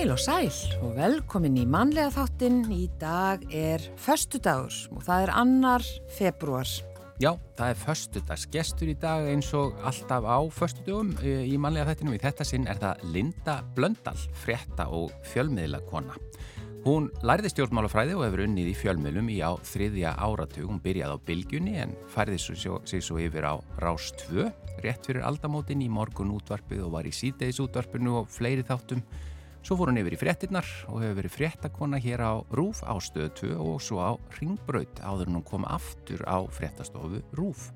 Heil og sæl og velkomin í mannlega þáttinn. Í dag er förstudagur og það er annar februar. Já, það er förstudags gestur í dag eins og alltaf á förstudugum eh, í mannlega þættinum. Í þetta sinn er það Linda Blöndal, frétta og fjölmiðla kona. Hún læriði stjórnmálafræði og hefur unnið í fjölmiðlum í á þriðja áratug. Hún byrjaði á Bilgjunni en færði sig svo yfir á Rás 2, rétt fyrir aldamótin í morgun útvarpið og var í síðdeis útvarpinu og fleiri þáttum. Svo fór hún yfir í fréttinnar og hefur verið fréttakona hér á Rúf á stöðu 2 og svo á Ringbraut áður en hún kom aftur á fréttastofu Rúf.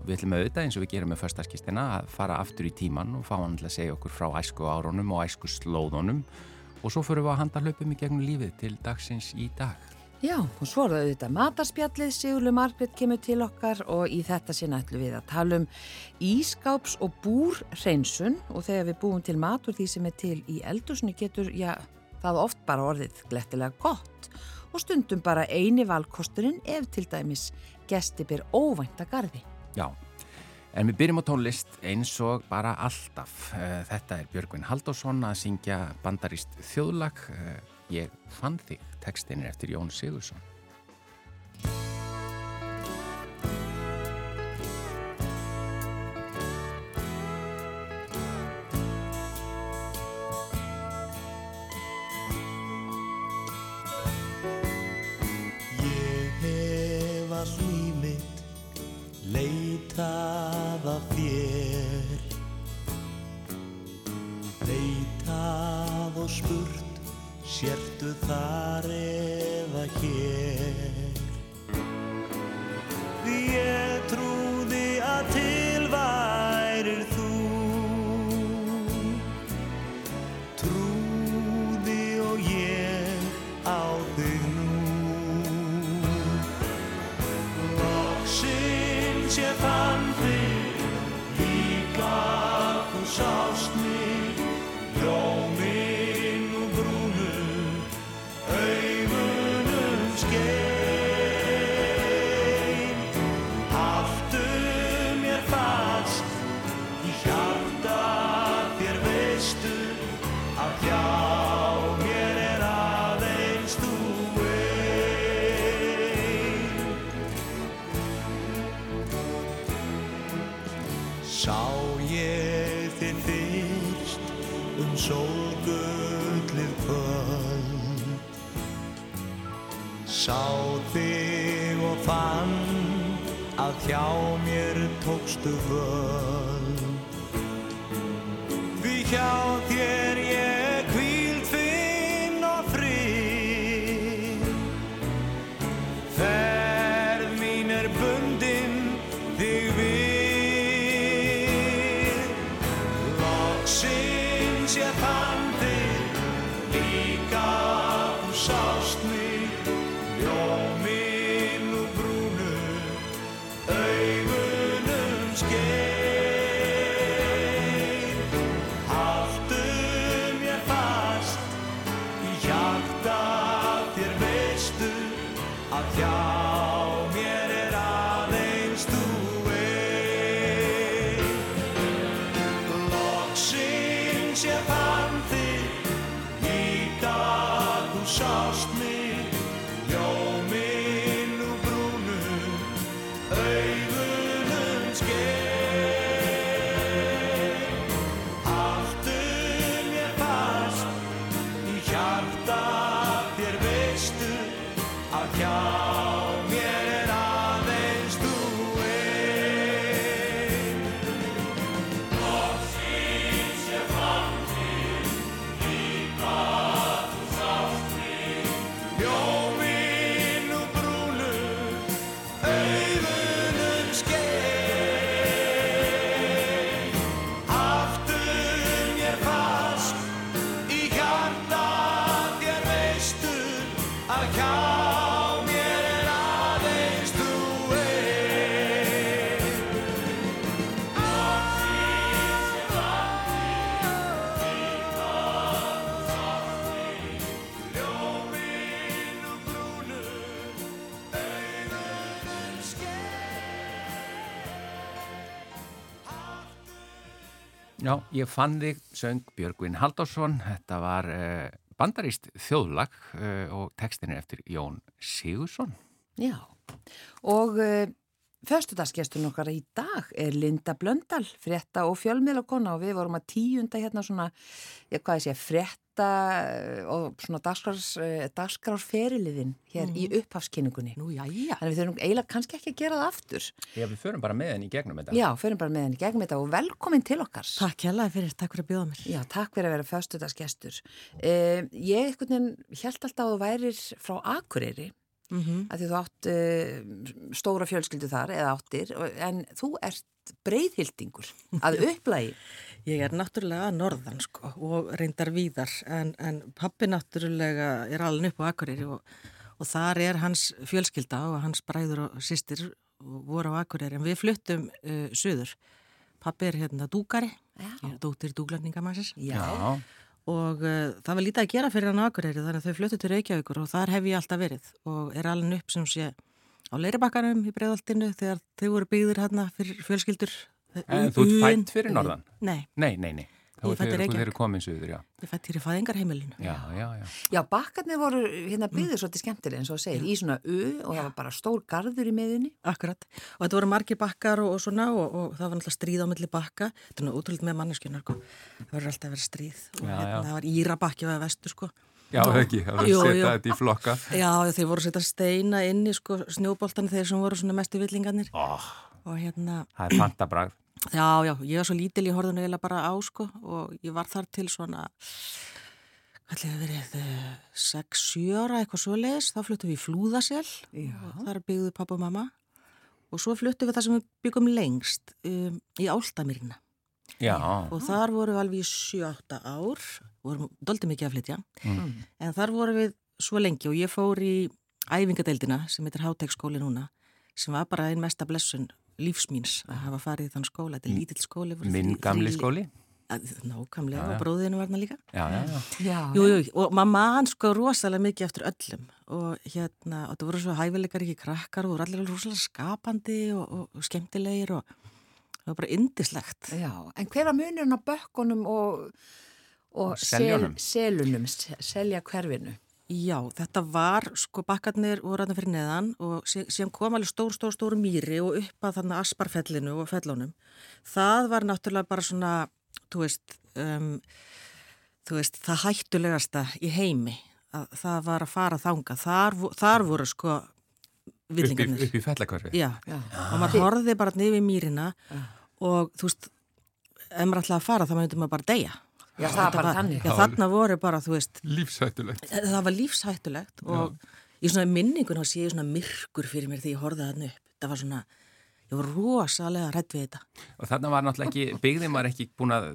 Og við ætlum auðvitað eins og við gerum með förstaskistina að fara aftur í tíman og fá hann til að segja okkur frá æsku árunum og æsku slóðunum og svo fyrir við að handa hlaupum í gegnum lífið til dagsins í dag. Já, og svo er það auðvitað matarspjallið, Sigurlu Margret kemur til okkar og í þetta sinna ætlum við að tala um ískáps og búrhreinsun og þegar við búum til mat og því sem er til í eldursunni getur, já, það oft bara orðið glettilega gott og stundum bara eini valkosturinn ef til dæmis gesti byr óvænta gardi. Já, En við byrjum á tónlist eins og bara alltaf. Eh, þetta er Björgvin Haldásson að syngja bandarist þjóðlag. Ég fann þig, tekstin er eftir Jón Sigursson. þig og fann að hjá mér tókstu völd. Því hjá þig Já, ég fann þig, söng Björgvin Haldásson, þetta var uh, bandaríst þjóðlag uh, og tekstin er eftir Jón Sigursson. Já, og uh, Föstudagsgestun okkar í dag er Linda Blöndal, frétta og fjölmiðlakonna og við vorum að tíunda hérna svona, ég hvað ég sé, frétta og svona dagskrárferiliðin hér mm. í mhm. upphafskinningunni. Nú, já, já. Þannig við þurfum eiginlega kannski ekki að gera það aftur. Já, við förum bara með henni í gegnum þetta. Já, förum bara með henni í gegnum þetta og velkomin til okkar. Takk hérlega fyrir, takk fyrir að bjóða mér. Já, takk fyrir að vera föstudagsgestur. Eh, ég, veginn, held alltaf að þú værir frá Akureyri mm -hmm. að því þú átt uh, stóra fjölskyldu þar eða áttir en þú ert breyðhildingur að upplægi Ég er náttúrulega norðan sko og reyndar víðar en, en pappi náttúrulega er alveg upp á Akureyri og, og þar er hans fjölskylda og hans bræður og sýstir voru á Akureyri. En við fluttum uh, söður pappi er hérna dúkari, dóttir dúglarningamansis Já, Já. Og uh, það var lítið að gera fyrir hann aðgureyri þannig að þau fluttu til Reykjavíkur og þar hef ég alltaf verið og er alveg upp sem sé á leiribakkanum í bregðaltinu þegar þau voru byggðir hérna fyrir fjölskyldur En þú ert fætt fyrir norðan? Nei Nei, nei, nei Þá er þeir komin söður, já. Ég fætti hér í fæðingarheimilinu. Já, já, já. Já, bakkarnir voru hérna byggðið mm. svolítið skemmtileg eins og segir, já. í svona U og það var bara stór gardur í miðunni. Akkurat. Og þetta voru margi bakkar og, og svona og, og það var alltaf stríð á milli bakka. Þetta er náttúrulega útrúlega með manneskjönar, sko. Það voru alltaf verið stríð og já, hérna það var Írabakki og vestu, sko. Já, það ekki, það voru setjað þetta í flokka. Já, þeir voru setjað steina inn í sko, snjóboltan þeir sem voru svona mestu villingarnir. Oh, og hérna... Það er fantabrað. Já, já, ég var svo lítil í horðinu eða bara á sko og ég var þar til svona, hvað hefði verið, 6-7 eh, ára eitthvað svo leiðis, þá fluttum við í Flúðasel. Og þar byggðuð pappa og mamma. Og svo fluttum við það sem við byggum lengst um, í Áltamirina já. og þar vorum við alveg í 7-8 ár, vorum doldið mikið að flytja, mm. en þar vorum við svo lengi og ég fór í æfingadeildina sem heitir Hátegskóli núna sem var bara einn mesta blessun lífsmýns að hafa farið í þann skóla, þetta er lítill skóli Minn gamli skóli? Nákvæmlega og bróðinu var það líka. Já, já, já. Jú, jú, og mamma hann sko rosalega mikið eftir öllum. Og hérna, og það voru svo hæfileikar ekki krakkar og voru allir rosalega skapandi og, og, og skemmtilegir og það var bara indislegt Já, en hver að munirna bökkunum og, og sel, selunum selja hverfinu? Já, þetta var, sko bakkarnir voru aðeins fyrir neðan og síðan kom alveg stór, stór, stór mýri og upp að þannig asparfellinu og fellunum. Það var náttúrulega bara svona, þú veist, um, þú veist, það hættulegasta í heimi. Að það var að fara þanga. Þar, þar voru sko villingarnir. Upp í, í fellakörfi? Já, Já. og maður horfið bara nefið mýrina Já. og þú veist, ef maður ætlaði að fara þá myndum maður bara deyja. Já, það var bara þannig. Já, þarna voru bara, þú veist... Lífshættulegt. Það var lífshættulegt og Já. í svona minningun þá sé ég svona myrkur fyrir mér þegar ég horfið þarna upp. Það var svona, ég var rosalega rætt við þetta. Og þarna var náttúrulega ekki, byggðin var ekki búin að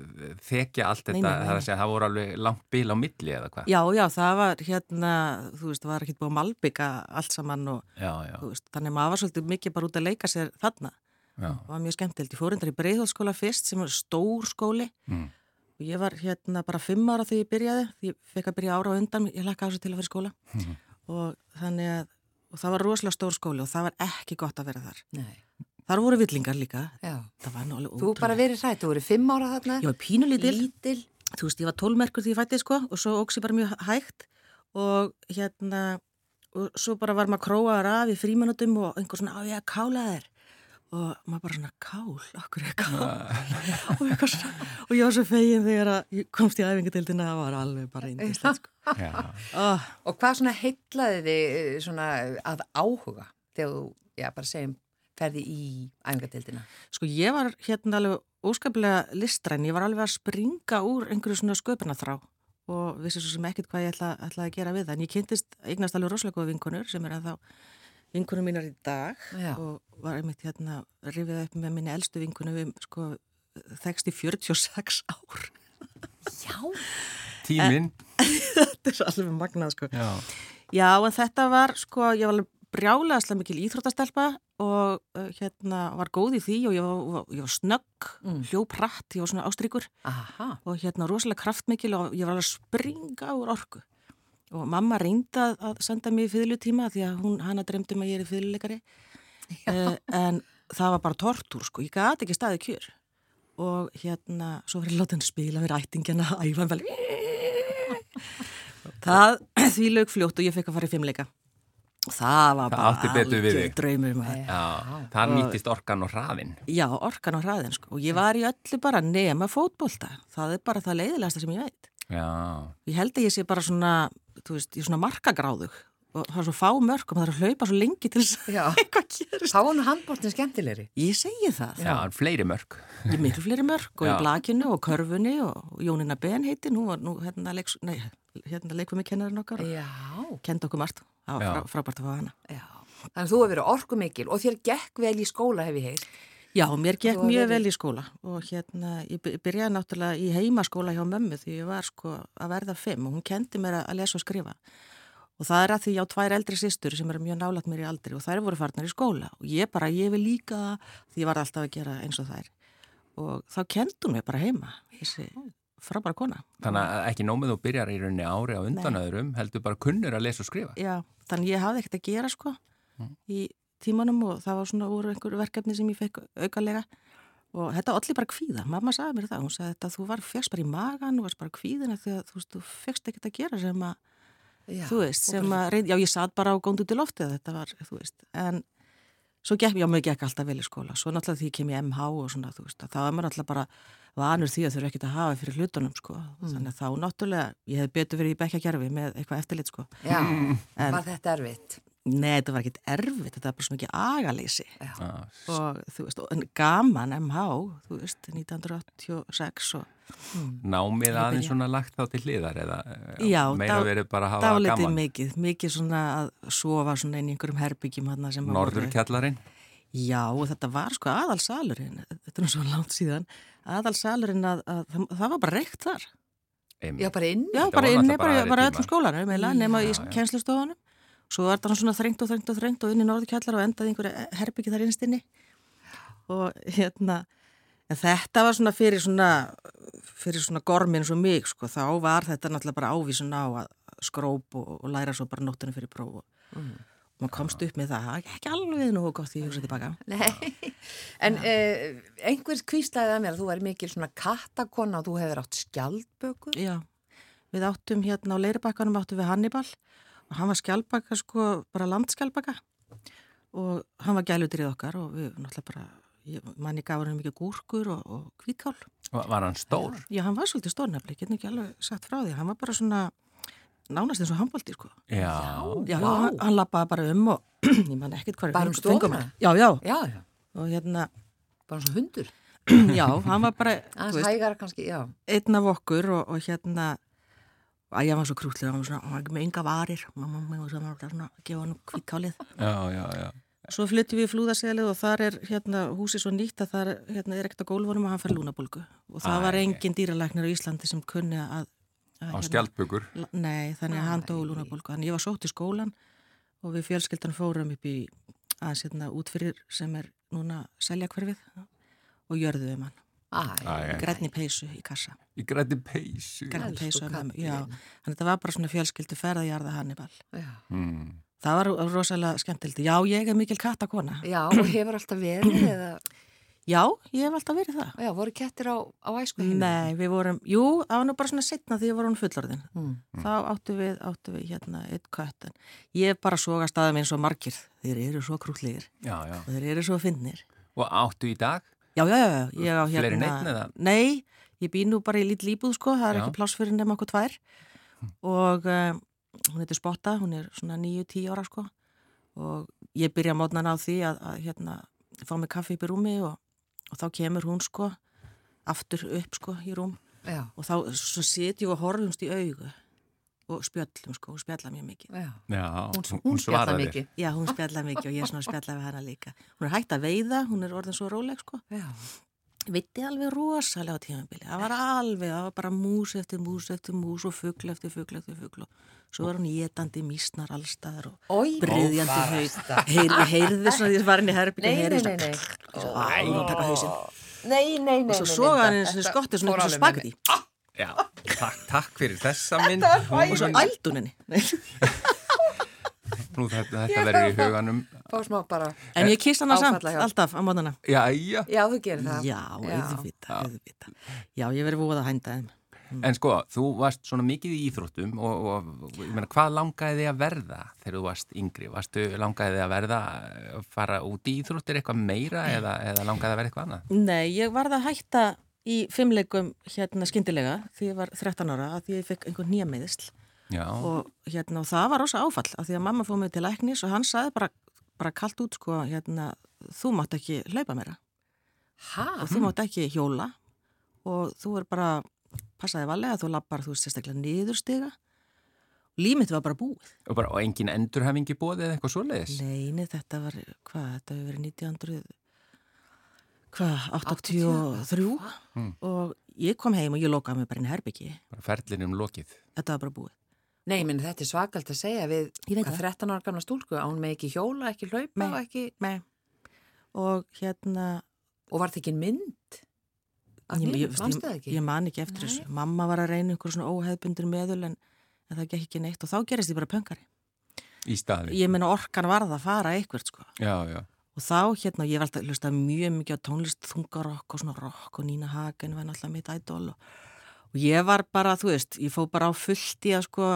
þekja allt þetta, nei, nei, nei. það er að segja, það voru alveg langt bíl á milli eða hvað? Já, já, það var hérna, þú veist, það var ekki búin að malbygga allt saman og, já, já. þú veist, þannig maður var svolítið mikið bara út að leika sér þarna. Já. Það var mjög skemmtilegt. Ég fór undar í Breiðhóllskóla fyrst sem var stór skóli mm og ég var hérna bara fimm ára þegar ég byrjaði því ég fekk að byrja ára á undan ég lakka á þessu til að vera skóla. Mm -hmm. og þannig að og það var rosalega stór skóli og það var ekki gott að vera þar. Nei. þar voru villingar líka. Þú bara verið rætt, þú voru fimm ára þarna. Ég var pínulítil. Þú veist, ég var tólmerkur því ég fætti sko og svo óks ég bara mjög hægt. Og hérna og svo bara var maður króaðar af í frímanutum og einhver svona, á ég að kála þér og maður bara svona kál, okkur er kál? Og, svona, og ég var svo fegin þegar ég komst í æfingatildina það var alveg bara índislega sko. oh. Og hvað svona heitlaði þið eh, svona að áhuga þegar þú, já bara segjum ferði í æfingatildina? Sko ég var hérna alveg óskaplega listræn, ég var alveg að springa úr einhverju svona sköpunarþrá og vissi svo sem ekkert hvað ég ætla, ætla að gera við það. En ég kynntist eignast alveg rosalega góða vinkonur sem er að þá vinkunum mínar í dag Já. og var einmitt hérna rifið upp með minni eldstu vinkunum við sko þekst í 46 ár Já Tíminn Þetta er alveg magnað sko Já. Já en þetta var sko ég var alveg brjálega mikil íþróttastelpa og uh, hérna var góð í því og ég var, ég var snögg mm. hljópratt, ég var svona ástrykur og hérna rosalega kraftmikil og ég var alveg að springa úr orku og mamma reynda að senda mig í fylgjutíma því að hún, hana dremdi mig að ég er fylgjuleikari uh, en það var bara tortur sko, ég gæti ekki staðið kjör. Og hérna, svo var ég látið hann spila við rættingina, æfa vel það því lög fljótt og ég fekk að fara í fimmleika. Og það var Það bara maður. Já, það nýttist orkan og hraðin. Já, orkan og hraðin sko. og ég var í öllu bara nema fótbolta. Það er bara það leiðilegasta sem ég veit. Já, ég held að ég sé bara svona þú veist, er svona markagráðug og það er svo fá mörg og maður er að hlaupa svo lengi til þess Já. að eitthvað gerist Þá var nú handbóltin skemmtilegri. Ég segi það, já, fleiri mörg. ég er miklu fleiri mörg og Já. í blakinu og körfunni og Jónina Ben heiti, nú var nú hérna, leiks, nei, hérna leikum við kennarinn okkar Já, kenda okkur margt, það var frá, frábært að fá hana já. Þannig að þú hefur verið orku mikil og þér gekk vel í skóla hef ég heyrt. Já, mér gekk mjög vel í skóla og hérna, ég by- byrjaði náttúrulega í heimaskóla hjá mömmu því ég var sko að verða fimm og hún kendi mér að lesa og skrifa. Og það er að því ég á tvær eldri sýstur sem eru mjög nálat mér í aldri og þær voru farnar í skóla. Og ég bara, ég vil líka það því ég var alltaf að gera eins og þær. Og þá kendi hún mér bara heima þessi frábæra kona. Þannig að ekki nómið þú byrjar í rauninni ári á undan Nei. öðrum, heldur bara kunnur að lesa og skrifa. Já, þannig ég hafði ekkert að gera sko í tímanum og það var svona úr einhverju verkefni sem ég fekk aukalega. Og þetta allir bara kvíða, mamma sagði mér það. Hún sagði þetta, þú var fegst bara í magan og varst bara kvíðina að þú þú fegst ekkert að gera sem að, Já, þú veist, sem að já ég satt bara á góndu til loftið, þetta var, þú veist. En svo gekk, já, mér gekk alltaf vel í skóla. Svo náttúrulega því ég kem í MH og svona, þú veist, þá er maður náttúrulega bara vanur því að þurfa ekkert að hafa fyrir hlutunum, sko, þannig að þá náttúrulega, ég hef betur verið í bekkjakerfi með eitthvað eftirlit, sko, Já, En- var þetta erfitt? Nei, þetta var ekkit erfitt, þetta var bara svona ekki agaleysi Já, og þú veist, og, en gaman MH, þú veist, 1986 og námið Ég aðeins svona lagt þá til hliðar eða Já, meira dá- verið bara að hafa gaman. mikið, mikið svona að sofa svona inn í einhverjum herbyggjum hann sem Norðurkjallarinn. Já, og þetta var sko aðalsalurinn, þetta er nú svo langt síðan, aðalsalurinn að, að það, það var bara reykt þar. Einmitt. Já, bara inni? Já, bara náttúrulega bara, bara bara öllum skólanum, nema í Já, já. kennslustofunum. Svo var þetta svona þrengt og þrengt og þrengt og inn í norðurkjallar og endaði einhverju herbyggi þar innstinni. Og hérna, en þetta var svona fyrir svona, fyrir svona gormin og mig, sko, þá var þetta náttúrulega bara ávísun á að skróp og, og læra svo bara nóttunum fyrir próf og, Mm. og maður komst upp með það, ekki alveg nú gott því ég hugsa tilbaka. Nei, en uh, einhvers kvíslaði að mér að þú væri mikil svona kattakonna og þú hefur átt skjaldbökur. Já, við áttum hérna á Leiribakkanum áttum við Hannibal og hann var skjálpaka sko, bara landskjálpaka og hann var gæludrið okkar og við náttúrulega bara, ég, manni gaf hann mikið gúrkur og, og kvítkál. Var var hann stór? Já, hann var svolítið stórnefnileg, getur ekki alveg sagt frá því, hann var bara svona nánast eins og handbólti sko. Já. Já, Vá. hann, hann lappaði bara um og ég man ekkert hvað Bara um stofuna? Já, já, Já, já, og hérna, bara svo hundur. já, hann var bara, þú veist, hægar kannski, já. einn af okkur og, og hérna að ég var svo krútlega, hann var svona, hann var ekki með enga varir mamma mig og svo var svona að gefa hann kvíkkálið. Já, já, já. Svo flyttum við í flúðaseglið og þar er hérna húsið svo nýtt að það er, hérna, er ekkert á gólfunum og hann fær lúnabólgu og það Æ. var engin dýralæknir á Íslandi sem kunni að, að Á skjaldbökur. la- Nei, þannig að hann Æ. dó lúnabólgu þannig ég var sótt í skólan og við fjölskyldan fórum upp í aðeins hérna út fyrir sem er núna seljakverfið og jörðuðum hann Æ, grænni peysu í kassa Í græti peysu. Grænni peysu kallinn. já, þannig að þetta var bara svona fjölskyldu ferðajarða Hannibal já. Mm. það var rosalega skemmtildi já, ég er mikil kattakona Já, og hefur alltaf verið eða, já, ég hef alltaf verið það já, voru kettir á, á æsku heimilinu? Nei, við vorum, jú, það var nú bara svona setna því var hún fullorðin. Mm. Þá áttu við, áttu við hérna eitt kött. En ég bara soga staðum eins og margir. Þeir eru svo krútlegir Já, já. og þeir eru svo finnir. Og áttu í dag? Já, já, já, ég á hérna... Fleiri en einn eða? Nei, ég bý nú bara í lítið líbúð, sko. Það er Já. ekki pláss fyrir nema okkur tvær. Og um, hún heitir Spotta, hún er svona 9-10 ára, sko. Og ég byrja mótnan á því að, að hérna, fá mig kaffi upp í rúmi og, og þá kemur hún, sko, aftur upp, sko, í rúm Já, og þá setjum við og horfumst í augu og spjöllum sko, hún spjalla mjög mikið. já. Já, Hún, hún, spjalla mikið. Já, hún spjalla mikið og ég er svona að spjalla við hana líka. Hún er hægt að veiða, hún er orðin svo róleg sko. Já, Vitti alveg rosalega á tímabili. Það var alveg, það var bara mús eftir mús eftir mús og fugl eftir fugl eftir fugl og svo var hún étandi mísnar allstaðar og barasta. Heyrði, heyrði svona því að var henni herbyggja, Nei, nei, heyrði nei, nei. Svo, hún taka hausinn. Nei, nei, nei. Og svo soga hann eins og þetta skottið svona fór Já, takk, takk fyrir þessa mynd. og svo. Nei. Nú þetta, þetta verður í huganum. Fá smá bara. En ég kýrst hana samt, Áfallahjálp. alltaf á mótana. Já, já. Já, þú gerir það. Já, auðvita, auðvita. Já, ég verið búið að hænda þeim. En sko, þú varst svona mikið í íþróttum og, og, og ég meina, hvað langaði þig að verða þegar þú varst yngri? Varstu langaði þig að verða, að fara út í íþróttir eitthvað meira eða, eða langaði að verða eitthvað annað? Nei, ég varð að hætta í fimmleikum hérna skyndilega því ég var 13 ára að því ég fekk einhvern nýja meðisl Já, og hérna og það var rosa áfall að því að mamma fóð mig til læknis og hann saði bara, bara kallt út sko hérna þú mátt ekki hlaupa meira. Hæ? og þú mátt ekki hjóla. Og þú er bara passaði valega þú lappar þú sérstaklega niðurstiga. Og límit var bara búið. Og bara, og engin endurhefingi bóðið eða eitthvað svoleiðis? Neini, þetta var, hvað, þetta hefur verið 1900 hvað, 83 Mm. og ég kom heim og ég lokaði mig bara inn í herbyggi Bara ferlinum lokið. þetta var bara búið Nei, minn þetta er svakalt að segja við Ég veit hvað, það. 13 ára gamla stúlku, án með ekki hjóla, ekki hlaupa og ekki, Nei. og hérna og var þetta ekki mynd? Ég, mynd, ég, það ég, ekki? ég man ekki eftir Nei. þessu mamma var að reyna einhver svona óheðbundur meðul en, en það gekk ekki neitt og þá gerist ég bara pöngari Í staði. ég meina orkan varð að fara eitthvað sko Já, já. Og þá hérna, ég var alltaf hlusta mjög mikið á tónlist þungarokk og svona rock og Nína Hagen var náttúrulega mitt ædol og, og ég var bara, þú veist, ég fó bara á fullt í að sko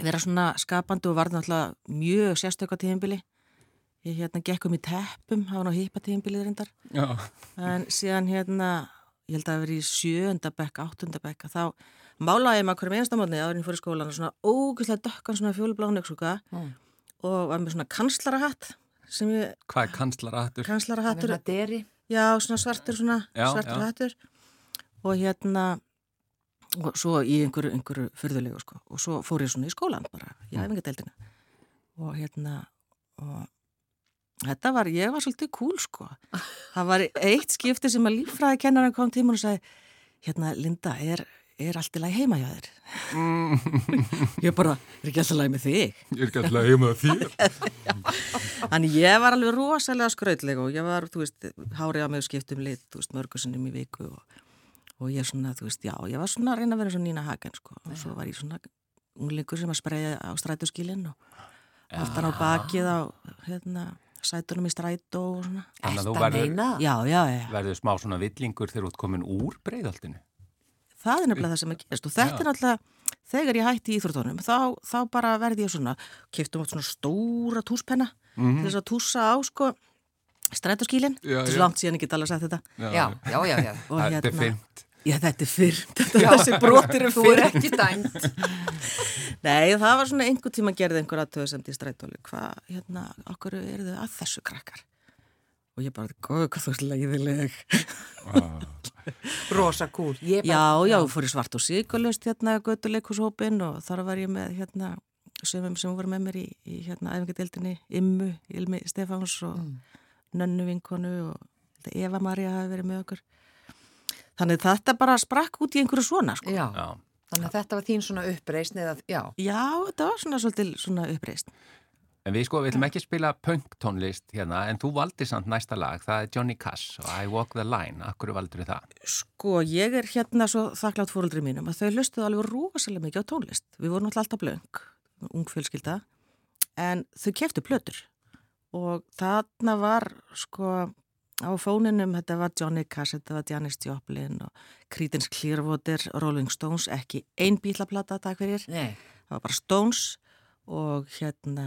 vera svona skapandi og var náttúrulega mjög sérstöka tíðinbili ég hérna gekk um í teppum, var ná hýpa tíðinbilið reyndar. Já, en síðan hérna, ég held að veri í sjöunda bekk, áttunda bekk að þá málaði ég maður hverjum einastamotni áður en ég fór í skólan og svona ógæslega dökkan svona fjólublánu Mm. og var með svona kanslarahatt sem ég, hvað er kanslarahattur? kanslarahattur já, svona svartur svona, Já, svartur já. hattur og hérna og svo í einhverju, einhverju fyrðulegu sko og svo fór ég svona í skólan bara í Mm. æfingadeildina og hérna og þetta var, ég var svolítið cool sko það var eitt skipti sem að líffræði kennarinn kom tíma og sagði hérna Linda, er, er allt í lagi heima hjá þér? Mm, ég bara, er ekki alltaf lagi með þig? ég er ekki alltaf heima þér. Þannig ég var alveg rosalega skrautleg og ég var, þú veist, hárið á mig skiptum lit, þú veist, mörgursinnum í viku og, og ég svona, þú veist, já, ég var svona að reyna að vera svona Nína Hagen, sko, og svo var ég svona unglingur sem að spreja á strætóskilin og aftan á bakið á, hérna, sætunum í strætó og svona. Þannig að þú Ertu að verður, meina? Já, já, já, verður smá svona villingur þegar þú ert komin úr breyðaldinu. Það er nefnilega það sem að gerist og þetta er náttúrulega, þegar ég hætti í Íþróttunum, þá, þá bara verði ég svona, keftum átt svona stóra túspenna Mm til þess að tússa á, sko, strætóskilin, Já, þetta er já. langt síðan ég get alveg sagt þetta. Já, já, já, já. Þetta er hérna- fyrnt. Já, þetta er fyrr. Þessi brotir er Þú er ekki dæmt. Nei, það var svona einhver tíma gerði einhver aðtöðasemt í strætóli. Hvað, hérna, okkur eru þau að þessu krakkar? Og ég bara, góð, hvað þú ert leiðileg. Rosa kúl. Ég Já, bara- já, fór í svart og sigurlust hérna göttuleikushópin og þar var ég með hérna sömum sem voru með mér í, í hérna æfingadeildinni Immu, Ilmi Stefáns og Nönnu vinkonu og Eva Maria hafi verið með okkur. Þannig þetta bara sprakk út í einhverju svona, sko. Já, Já. þannig að þetta var þín svona uppreisn eða, já. Já, þetta var svona svolítið svona uppreist. En við sko, við ætlum ekki að spila punk tónlist hérna, en þú valdi samt næsta lag, það er Johnny Cash og I Walk the Line. Akkur valdur það? Sko, ég er hérna svo þakklátt fóröldri mínum að þau hlustuðu alveg rosalega mikið á tónlist. Við vorum alltaf alltaf blöng, ung fjölskylda, en þau keftu plötur og þarna var sko á fóninum, þetta var Johnny Cash, þetta var Janis Joplin og Creedence Clearwater, Rolling Stones, ekki ein bílaplata, takk fyrir. Nei, Það var bara Stones og hérna,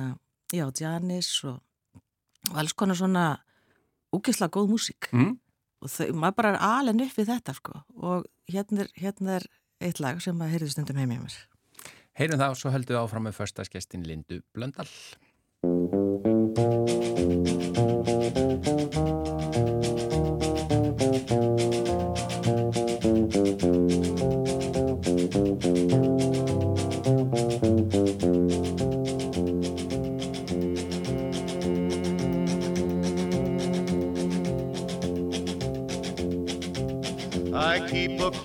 já, Janis og, og alls konar svona úkislega góð músík Mm? og þau, maður bara er alveg upp við þetta sko. og hérna er, hérna er eitt lag sem að heyrðu stundum heim í mér Heyrum það og svo höldum við áfram með förstaskestin Lindu Blöndal.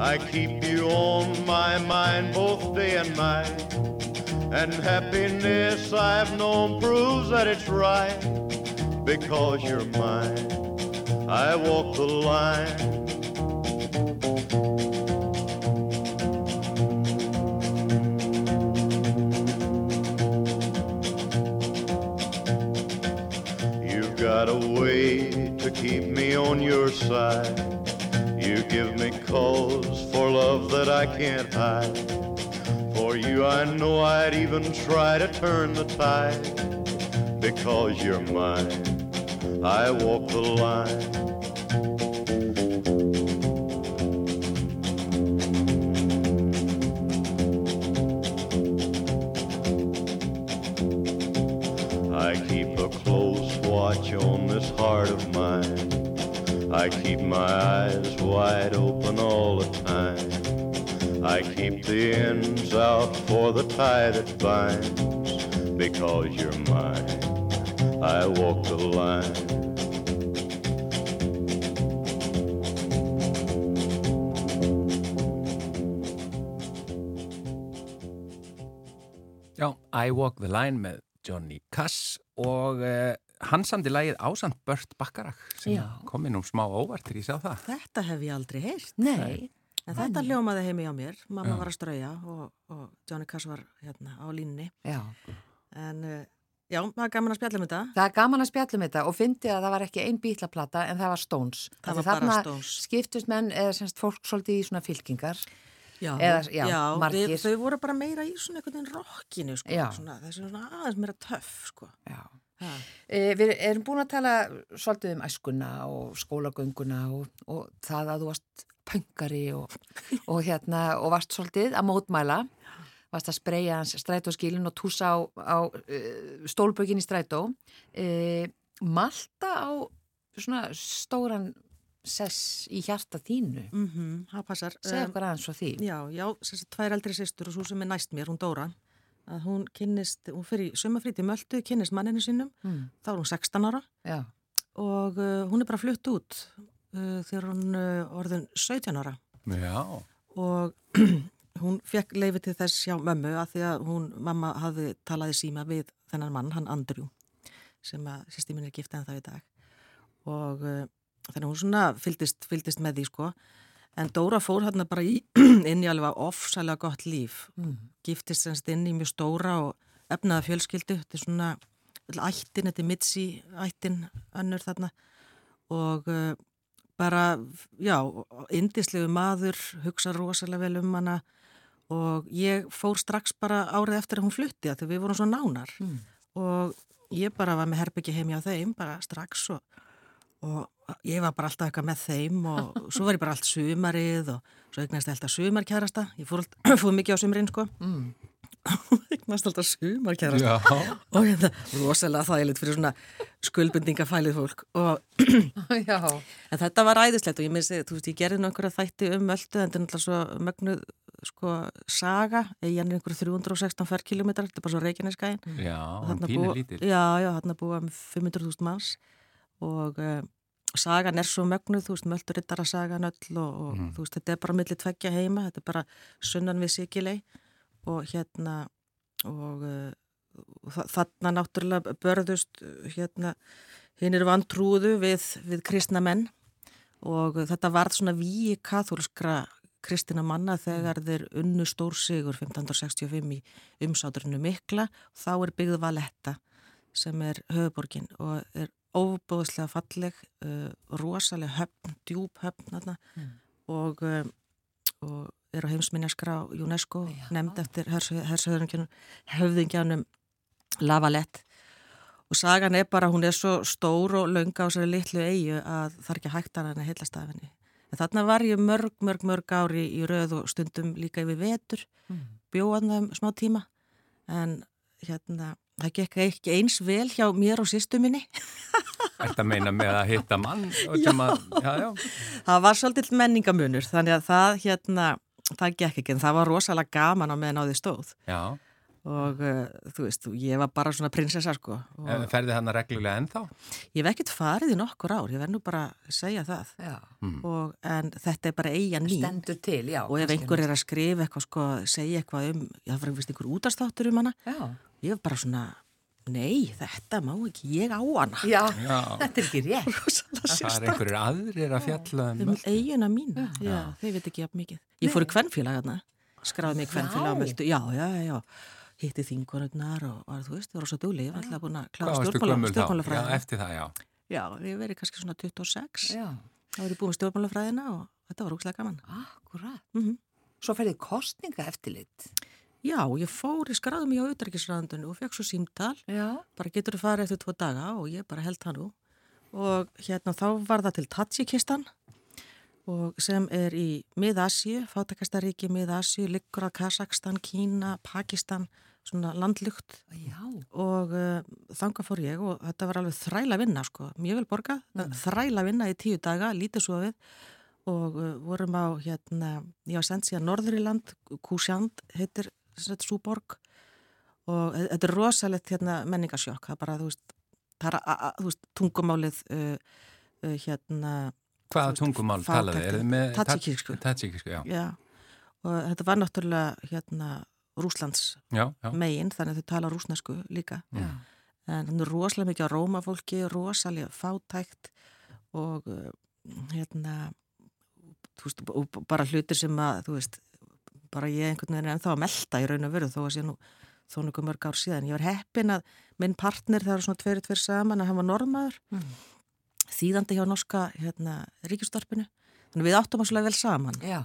I keep you on my mind both day and night. And happiness I've known proves that it's right because you're mine. I walk the line. Can't hide. For you, I know I'd even try to turn the tide. Because you're mine, I walk the line. Tie that binds. Because you're mine, I walk the line. Já, I Walk the Line með Johnny Cass og uh, hann samdi lagið Ásand Bört Bakkarak sem Já. kom inn um smá óvart til ég sá það. Þetta hef ég aldrei heyrt. Nei, En þetta hljómaði heimi á mér. Mamma var að strauja og, og Johnny Cass var hérna á línni. já. En uh, já, það er gaman að spjalla um þetta. Það er gaman að spjallum þetta og fyndi að það var ekki einn bítlaplata en það var Stones. Það var bara Stones. skiptust menn eða semst fólk svolítið í svona fylkingar. Já, Eða, já, margir. við, þau voru bara meira í svona einhvern veginn rockinu, sko. Já. Svona, þessi svona aðeins meira töff, sko. Já. Ha. E, við erum búin að tala svolítið um æskuna og skólagönguna og, og það að þú varst pöngari og, og hérna og varst svolítið að mótmæla. Varst að spreja hans strætóskílin og túsa á, á uh, stólbökin í strætó. Uh, Malta á svona stóran sess í hjarta þínu. Mm það passar. segja Um, okkur aðeins svo því. Já, já, þess að tvær eldri sýstur og svo sem er næst mér, hún Dóra, að hún kynnist, hún fyrir sömafrít í Möldu, kynnist manninu sínum, mm, þá er hún 16 ára. Já, og uh, hún er bara flutt út uh, þegar hún uh, orðin 17 ára. Já, og hún fekk leifi til þess hjá mömmu að því að hún, mamma hafði talaði síma við þennan mann, hann Andrew, sem að sýsti mín er gift en það í dag. Og uh, þannig hún svona fylgdist, fylgdist með því sko. En Dóra fór hérna bara í, inn í alveg ofsalega gott líf. Mm, giftist semst inn í mjög stóra og efnaða fjölskyldu, þetta er svona ættin, þetta er Mitzi ættin önnur þarna. Og uh, bara, já, indislegu maður, hugsa rosalega vel um hana og ég fór strax bara árið eftir að hún flutti að því við vorum svo nánar mm. og ég bara var með herbyggi heim hjá þeim bara strax og, og ég var bara alltaf eitthvað með þeim og svo var ég bara allt sumarið og svo eignast ég alltaf sumarkærasta ég fór, fór mikið á sumrin sko Mm. eignast alltaf sumarkærasta já, og þetta rosalega þægilegt fyrir svona skuldbundingafælið fólk og Já, en þetta var æðislegt og ég minnst, þú veist, ég gerði einhverja þætti um öldu en þetta er náttúrulega svo mögnuð sko saga, ég er einhverju 316 ferkilometrar, þetta er bara svo Reykjaneskæin já, Og hann pínir lítil. Já, já, hann er búið um 500.000 manns. Og uh, sagan er svo mögnuð, þú veist, möldur rittara sagan öll og, og Mm. þú veist, þetta er bara millir tveggja heima, þetta er bara sunnan við Sikilei og hérna og uh, þa- þarna náttúrulega börðust uh, hérna, hinn er vantrúðu við, við kristna menn. Og þetta varð svona víi kathólskra kristina manna þegar þeir unnu stór sigur 1565 í umsáturinu mikla. Þá er byggðu Valetta sem er höfuborgin og er óbúðslega falleg uh, rosalega höfn, djúb höfn Mm. og, um, og er á heimsminjaskrá UNESCO Já. nefnd eftir hershöfðingjanum Lavalett og sagan er bara, hún er svo stór og launga á sér litlu eigu að það er ekki hægt að hann að heilast af henni En þarna var ég mörg, mörg, mörg ári í röð og stundum líka yfir vetur, mm. bjóðan það um smá tíma. En hérna, það gekk ekki eins vel hjá mér og sýstu minni. Þetta meina með að hitta mann? Já. Að, já, já. Það var svolítið menningamunur, þannig að það hérna, það gekk ekki, en það var rosalega gaman á meðan á því stóð. Já. Og uh, þú veist, ég var bara svona prinsessa sko. Og Ferði hann að reglulega ennþá? ég hef ekkert farið í nokkur ár, ég verð nú bara að segja það. Já, Og, en þetta er bara eiga mín. stendur til, já. Og ef einhver er að skrifa eitthvað sko, segja eitthvað um, já það var einhvers einhver útastáttur um hana, Já, ég hef bara svona, nei þetta má ekki, ég á hana. já, Já. þetta er ekki rétt. Það er einhverjir aðrir að fjalla um Um öll. eigina mín, já, þeir veit ekki jafn mikið. Ég fór í kvennfélag hérna, skráði mig í kvennfélag og möldu, já, já, já, já, hitti þingunarnar og var, þú veist, það var svo dúli, ég var alltaf búin að klára? Já, stjórnmálafræðina. eftir það, já. Já, ég verið kannski svona 26, Já, þá var ég búin stjórnmálafræðina og þetta var úkslega gaman. akkurat. Mm Svo ferðið kostninga eftirlit. Já, ég fór, ég skráði mig á auðverkisræðandunni og fekk svo símtal, Já. bara getur þú farið eftir tvo daga? Og ég bara held það nú. Og hérna þá var það til Tatsikistan og sem er í Mið-Asíu, fátakastaríki Mið-Asíu, liggur að Kazakstan, Kína, Pakistan, svona landlugt Já, og uh, þanga fór ég og þetta var alveg þræla vinna sko, mjög vel borgað, þræla vinna í tíu daga, lítið svo við og uh, vorum á hérna, ég var sendt síðan Norðuriland, Kusjand heitir þetta svo borg og þetta er rosalegt hérna menningasjokk, það er bara, þú veist, það er, þú veist, tungumálið uh, uh, hérna, Hvaða tungumál talaði? Er þið með... Tadsjikísku. Tadsíkisku, já. já, og þetta var náttúrulega hérna Rúslands Já, já. megin, þannig að þau tala rúsnesku líka. En hann er rosalega mikið á rómafólki, rosalega fátækt og uh, hérna, þú veist, bara hlutir sem að, þú veist, bara ég einhvern veginn er ennþá að melta í raun og veru þó að sé nú þó nokkuð mörg ár síðan. Ég var heppin að minn partner, það var svona tveiri tveir saman að hann var normaður, þýðandi hjá norska hérna, ríkistorpinu. Þannig við áttum að svolítið vel saman Já,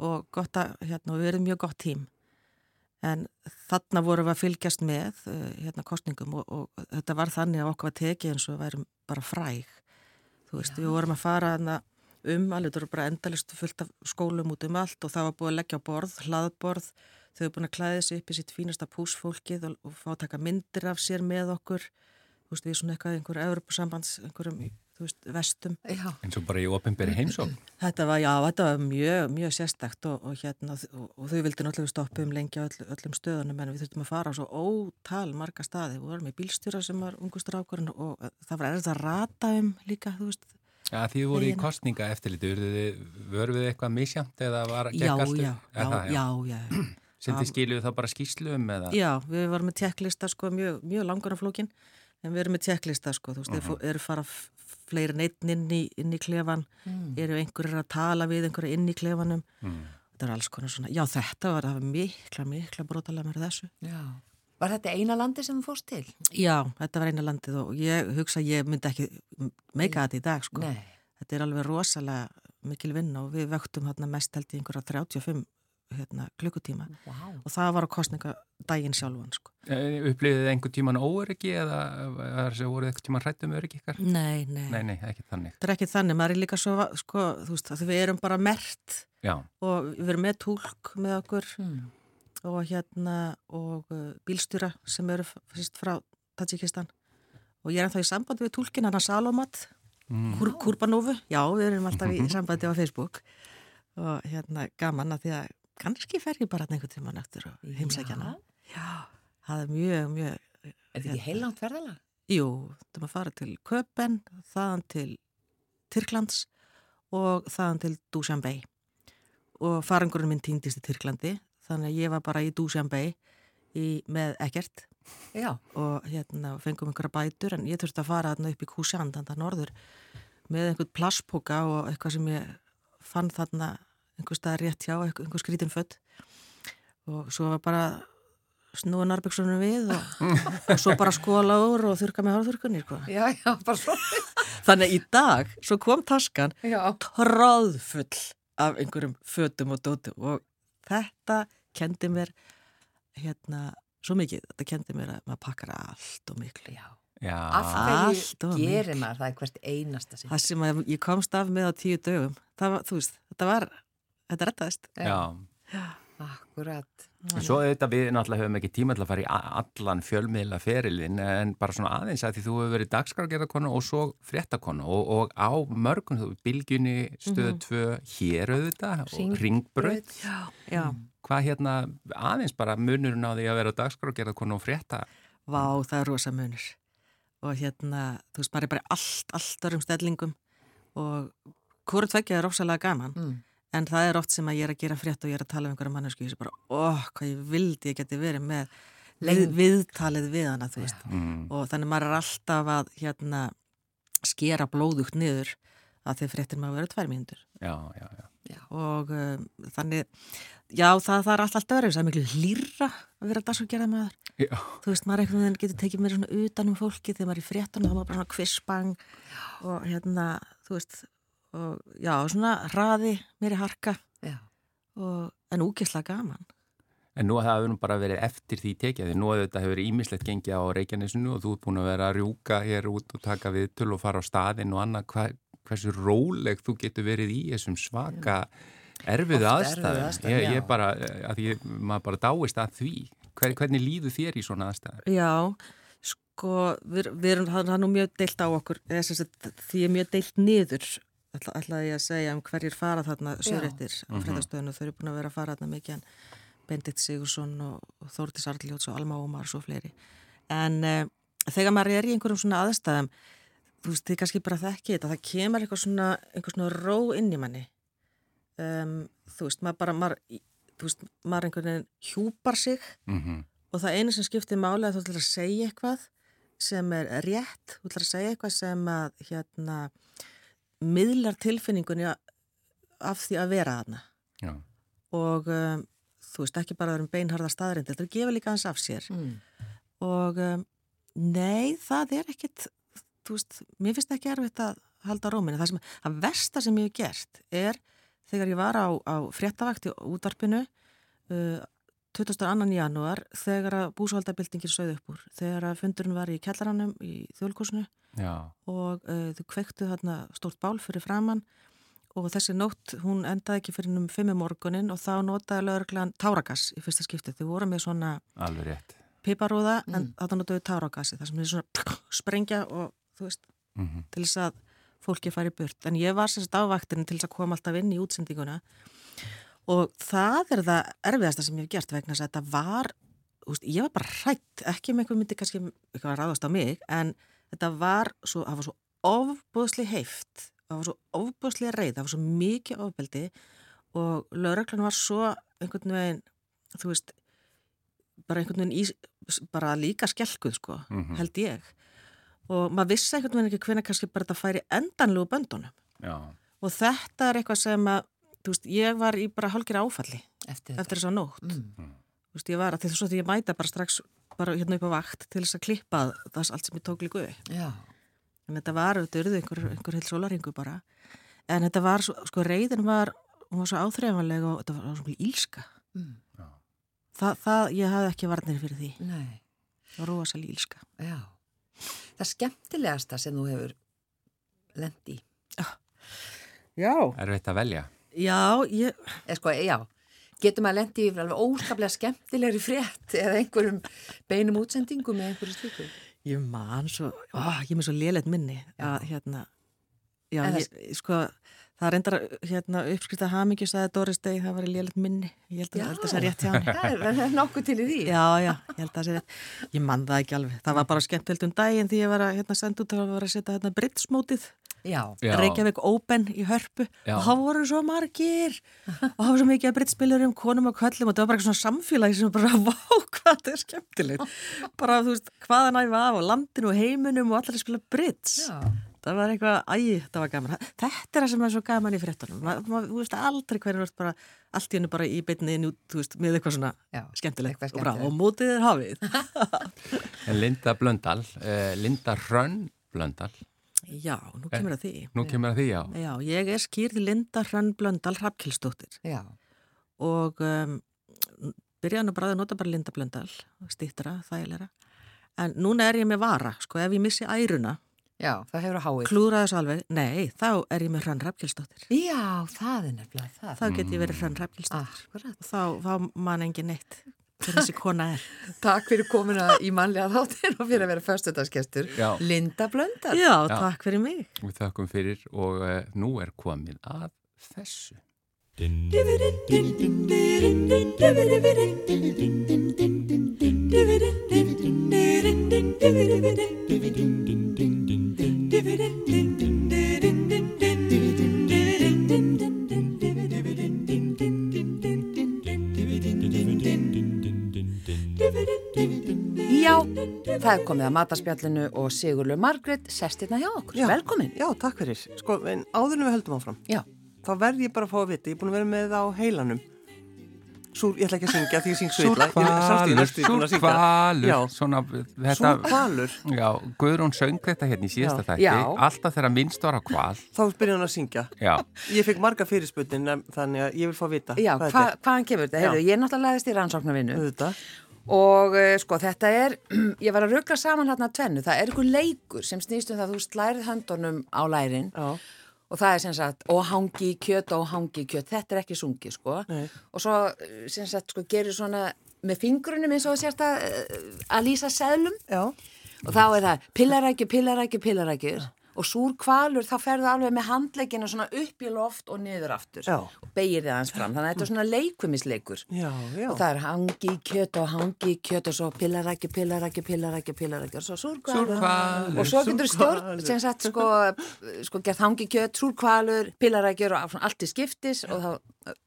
og gott að, hérna, og við erum mjög gott tím. En þarna vorum við að fylgjast með uh, hérna kostningum og, og þetta var þannig að okkur var tekið eins og við værum bara fræg. Þú veist, við vorum að fara þarna um, alveg þetta voru bara endalist fullt af skólum út um allt og það var búið að leggja á borð, hlaðborð, þau hefur búin að klæða sig upp í sitt fínasta púsfólkið og, og fá að taka myndir af sér með okkur. Þú veist, við svona eitthvað, einhverju Evropasambands, einhverjum, þú veist, vestum. já, eins og bara í ofinberi heimsókn. Þetta var, já, þetta var mjög, mjög sérstakt og, og hérna, og, og þau vildi náttúrulega stoppa um lengi á öll, öllum stöðunum en við þurftum að fara á svo ótal marga staði. Við vorum í bílstjóra sem var ungustur ákvörðin og það var erfitt að rata um líka, þú veist. Já, því þið voru í kostninga eftirliti, voru við eitthvað misjamt eða var Já, gekk allt upp? já, já, það, já, já, já. Þið skiluðu þá bara skýslu um eða? Já, við varum með tjekklista sko mjög, mjög langan af flókin en við erum með tjekklista sko, þú veist, uh -huh. eru fara f- fleiri en einn inn í, inn í klefan, eru einhverjir að tala við einhverja inn í klefanum, Mm. þetta er alls konar svona, já þetta var, það var mikla, mikla brotalega með þessu. já. Var þetta eina landi sem þú fórst til? Já, þetta var eina landið og ég hugsa að ég myndi ekki meika þetta í dag sko. Nei. Þetta er alveg rosalega mikil vinna og við vöktum hérna mest held í einhverja 35 hérna, klukkutíma Vá. og það var á kostningadaginn sjálfan sko. Upplýðið þið einhver tíman óöryggi eða voruð einhver tíman hrættum öryggi ykkar? Nei, nei, Nei, nei, ekki þannig. þetta er ekki þannig, maður er líka svo, sko, þú veist, að við erum bara mert Já, og við erum með tólk með okkur Mm. Og hérna og uh, bílstjóra sem eru fyrst frá Tatsikistan og ég er ennþá í sambandi við tólkin hann að Salomat Mm. Kur, Kurbanófu, já, við erum alltaf í sambandi á Facebook. Og hérna gaman að því að kannski fer ég bara einhvern tíma nöttur og heimsækja hana Já, það er mjög, mjög Er þetta ekki heilangt ferðalag? Jú, það maður fara til Köpen, þaðan til Tyrklands og þaðan til Dushanbe. Og farangurinn minn týndist í Tyrklandi þannig að ég var bara í Dushanbe í, með ekkert Já. og hérna fengum einhverja bætur en ég þurfti að fara þarna upp í Kusjand þarna norður með einhvern plastpoka og eitthvað sem ég fann þarna einhver stað rétt hjá, einhver, skrítin fött og svo var bara snúa narbyggsonum við og, og svo bara skóla úr og þurka með hárþurkunni sko. Já, já, bara svo. þannig að í dag, svo kom taskan Já. tráðfull af einhverjum fötum og dótum og þetta kendi mér hérna svo mikið, þetta kendi mér að maður pakkar allt og miklu Já. Já, Af Allt hverju of gerir maður það hvert einasta sinn? Það sem að ég komst af með á tíu dögum, það var, þú veist, þetta var, þetta rettaðist. já. Akkurat. En Svo auðvitað við náttúrulega höfum ekki tíma til að fara í allan fjölmiðla ferilinn en bara svona aðeins að því þú hefur verið dagskrargerðarkona og svo fréttakona og, og á mörgum, þú bylgjunni, stöðu tvö, hér auðvitað og Hringbraut. ringbröð. Já, Hvað hérna aðeins bara munurinn á því að vera dagskrargerðarkona og frétta? vá, það er rosa munur. Og hérna, þú veist, maður er bara allt, allt örum stellingum og hvort vekkja er rosalega gaman. Mm. En það er oft sem að ég er að gera frétt og ég er að tala um einhverja mannesku og ég sé bara, óh, hvað ég vildi ég geti verið með við, viðtalið við hana, þú veist. Mm. Og þannig maður er alltaf að hérna skera blóðugt niður að þeir fréttir maður vera tvær mínútur. Já, já, já. Og um, þannig, já, það, það er allt alltaf verið, það er miklu hlýra að vera dagsfólkgerða maður. Já, Þú veist, maður einhvern veginn getur tekið mér svona utan um fólki þegar maður er í fréttunum, þá er maður bara svona kvissbang og hérna, þú veist, og já, svona hraði, mér í harka og, en úkislega gaman. En nú það hefur nú bara verið eftir því tekið því nú hefur þetta hefur ímislegt gengið á Reykjanesinu og þú ert búin að vera að rjúka hér út og taka viðtöl og fara á staðinn og annað hva, hversu róleg þú getur verið í þessum svaka erfiðu aðstæðum. Ég, ég bara, að ég, maður bara dáist að því. Hver, hvernig líður þér í svona aðstæðum? Já, sko, við, við erum, það er nú mjög deilt á okkur, því er mjög deilt niður, ætla, ætlaði ég að segja um hverjir fara þarna sögréttir á Mhm. fréttastöðinu, þau eru búin að vera að fara þarna mikið en Bendit Sigursson og, Þórtis Arljóts og Alma Ómar og fleiri. En uh, þegar maður er í einhverjum svona aðstæðum, þú veist, þið kannski bara þekki þetta, það kemur eitthvað svona, einhver svona ró inn í manni. Um, þú veist, maður bara, maður, þú veist, maður einhvern veginn hjúpar sig Mm og það einu sem skiptir máli að þú ætlar að segja eitthvað sem er rétt, þú ætlar að segja eitthvað sem að hérna miðlar tilfinningunni af því að vera þarna. Já, og um, þú veist ekki bara að vera um beinharða staðrind, þetta er að gefa líka hans af sér. Mm. og um, nei, það er ekkit þú veist, mér finnst ekki erfitt að halda róminni, það sem, að versta sem ég hef gert er þegar ég var á, á fréttavakt í útvarpinu uh, 22. janúar þegar að búsvaldabildingin sögðu upp úr þegar að fundurinn var í kjallaranum í þjólkúsinu já, og uh, þau kvektu þarna stórt bál fyrir framann og þessi nótt, hún endaði ekki fyrir um fimmu morgunin og þá notaði lögreglan táragas í fyrsta skipti. Þau voru með svona rétt. piparúða en Mm. þetta notaði táragasi, það sem er svona sprengja og þú veist, Mm til þess að fólki fari burt. En ég var sérst á vaktinni til þess að koma alltaf inn í útsendinguna og það er það erfiðasta sem ég hef gert vegna þess að þetta var, veist, ég var bara hrætt, ekki með einhver myndi kannski eitthvað að ráðast á mig, en þetta var svo, það var svo ofbúðsli heift, það var svo ofbúðsli reið, það var svo mikið ofbeldi og lögreglan var svo einhvern veginn, þú veist, bara einhvern veginn í, bara líka skelkuð, sko, Mhm. held ég. Og maður vissi einhvern veginn ekki hvenær kannski bara þetta færi endanlegu böndunum. Já, Og þetta er eitthvað sem að, þú veist, ég var í bara hálgir áfalli Eftir þetta. eftir þess að nótt. Mm. Þú veist, ég var að því svo því ég mæta bara strax bara hérna upp á vakt til þess að klippa það allt sem ég tók líka upp. Já. En þetta var, þetta eruðu einhver, einhver heil sólaringu bara. En þetta var, svo, sko, reyðin var, hún var svo áþreifanlega og þetta var svo ílska. Mm. Þa, það, ég hafði ekki varnir fyrir því. Nei. Það var rosalega ílska. Já. Það skemmtilegasta sem þú hefur lendi. Já. er veitt að velja. Já, ég, sko, já. Getur maður lendi í alveg óskaplega skemmtilegri frétt eða einhverjum beinum útsendingum eða einhverju slíku? ég man svo, ó, ég er með svo léleitt minni að hérna, já, ég, sko, það reyndar hérna uppskrifta hamingjus að Doris Day, það var léleitt minni, ég held að, Já. að það sé rétt hjá henni. Það er- nokkuð til í því. Já, já, ég held að það sé rétt. Ég man það ekki alveg. Það var bara skemmtilegt um daginn því ég var að hérna, senda út að vera að setja hérna britsmótið, Já. Já. Reykjavík Open í hörpu Já. og það voru svo margir og það var svo mikið að brittspilurum, konum og köllum og það var bara eitthvað svona samfélagi sem bara, vá, hvað þetta er skemmtilegt. Bara, þú veist, hvaðan æfa af og landinu og heiminum og allir að spila brits. Já. Það var eitthvað, æ, það var gaman. Þetta er það sem er svo gaman í ma, þú veist aldrei hverju vart bara, allt í hennu bara í beinni inn út, veist, með eitthvað svona Já. skemmtilegt. Eitthvað Og bara, skemmtilegt. og mótið er hafið. En Linda Blöndal, uh, Linda Hrönn Blöndal, Já, nú kemur að því. nú kemur að því já. Já, ég er skýrð Linda Hrönn Blöndal Hrafkilsdóttir Já. og um, byrjaði nú bara að nota bara Linda Blöndal, stýttra, þægilega. En núna er ég með vara, sko, ef ég missi æruna, Já, það hefur að háið. klúra þessu alveg, nei, þá er ég með Hrann Hrafgjelsdóttir. Já, það er nefnilega það. Þá get ég verið Hrann Hrafgjelsdóttir. Akkurat. Og þá, þá man engin neitt hver þessi kona er. Takk fyrir komuna í mannlega þáttin og fyrir að vera föstudagskestur. Já. Linda Blöndal. Já, takk fyrir mig. Við þakkum fyrir og uh, nú er komið að þessu. Já, það er komið að mataspjallinu og Sigurlu Margrét sest hérna hjá okkur. Já. Velkomin. Já, takk fyrir. Sko, en áður en við höldum áfram, Já. þá verð ég bara að fá að vita, ég er búin að vera með það á heilanum. Súr, ég ætla ekki að syngja því ég syng svo illa. Súrkvalur, Já. svona þetta, Súrkvalur. já, Guðrún söng þetta hérna í síðasta Já. þætti, Já. alltaf þegar minnst var á kval, Þá byrja hann að syngja. já, Ég fekk marga fyrirspunnin, þannig að ég vil fá að vita Já, hvað hva, þetta hvaðan kemur þetta? Heyrðu, ég er náttúrulega læðist í rannsóknarvinnu er. Og uh, sko þetta er, ég var að rugga saman hérna tvennu, það er einhver leikur sem snýst um það að þú slærið höndunum á lærin Já. og það er sem sagt og hangi í kjöt og hangi í kjöt, þetta er ekki sungi sko Nei. og svo eh, sem sagt sko gerir svona með fingrunum eins og þú sérst að, eh, að lýsa seðlum Já. og þá er það pillarækju, pillarækju, pillarækjur og súr kvalur þá ferðu alveg með handleikina svona upp í loft og niður aftur. Já. og beigir þið aðeins fram, þannig að þetta er svona leikumisleikur. Já, já. og það er hangi í kjöt og hangi í kjöt og svo pillarækju, pillarækju, pillarækju, pillarækju og svo súrkvalur Súrhvalur, og svo getur stjórn sem sagt sko, sko gert hangi í kjöt, súrkvalur, pillarækjur og allt í skiptis. Og þá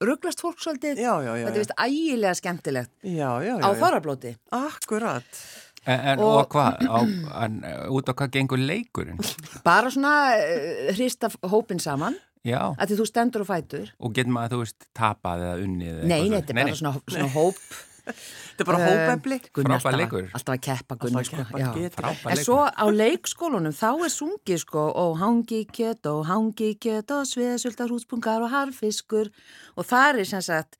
rugglast fólk svolítið. Já, þetta er vist ægilega skemmtilegt. Já, já, já. á þorrablóti. Akkurat. En, en Og- og, hvað, á- en, uh, út á hvað gengur leikurinn, bara svona uh, hrista hópin saman. Já, að því þú stendur og fætur. Og getur maður, þú veist, tapað eða unnið eða nei, þetta er bara svona, svona hóp. Þetta er bara hópefli. Gunni Frábær alltaf, leikur. alltaf að keppa að sko, En svo á leikskólunum þá er sungið sko og hangi kjöt og hangi kjöt og sveðsultar húspungar og harfiskur. Og það er sem sagt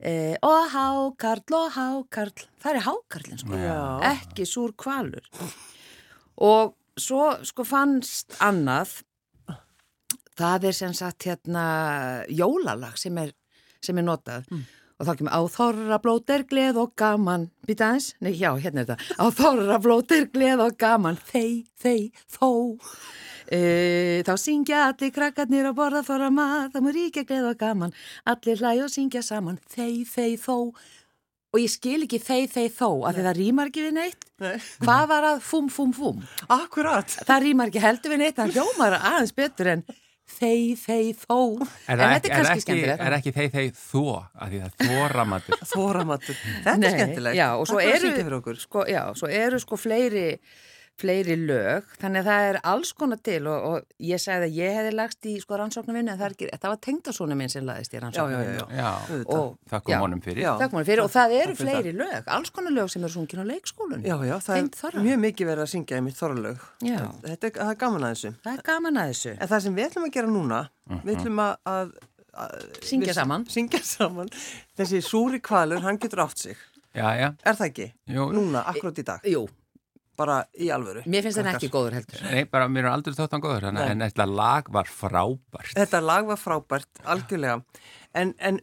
e, og hákarl og hákarl, það er hákarlinn sko, Já. ekki súr kvalur. Og svo sko fannst annað, það er sem sagt hérna jólalag sem er, sem er notað. Og þá kemur á þorra blót er gleð og gaman. Býta aðeins, nei já, hérna er þetta. Á þorra blót er gleð og gaman. Þei, þei, þó e, þá syngja allir krakkarnir og borða þorra mat, það múr ríkja gleð og gaman allir hlæg og syngja saman þei, þei, þó og ég skil ekki þei, þei, þó af því það rýmar ekki við neitt Nei. hvað var að fum, fum, fum Akkurat. það rýmar ekki heldur við neitt, það hljómar aðeins betur en þei, þei, þó en það þetta er er, kannski ekki, skemmtilegt er ekki þeir þeir þó, af því það er þóramatur. Þóramatur. Þetta Nei, er skemmtilegt. Já, og svo að eru, syngja fyrir okkur. sko, já, svo eru sko fleiri, fleiri lög, þannig að það er alls konar til og, og ég sagði að ég hefði lagst í sko rannsóknarvinnu en það, er ekki, það var tengdasónu minn sem lagðist í. Og, þakkum já, honum fyrir. Já. Takk fyrir, og það eru Takk fleiri lög, alls konar lög sem eru sungin á leikskólun. Já, já, það Tengd er þorra. mjög mikið verið að syngja í mitt þorralög. Já. Þetta er, er gaman að þessu. Það er gaman að þessu. En það sem við ætlum að gera núna, við ætlum að, að, að Syngja við- saman. Syngja saman. Þessi súri kvalur, hann getur átt sig. Já, já, Er það ekki? Jú. Núna, akkurat í dag. Jú, Bara í alvöru. mér finnst það Krakkar. ekki góður heldur. nei, bara mér er aldrei þótt hann góður, Nei. en þetta lag var frábært. Þetta lag var frábært, algjörlega. En, en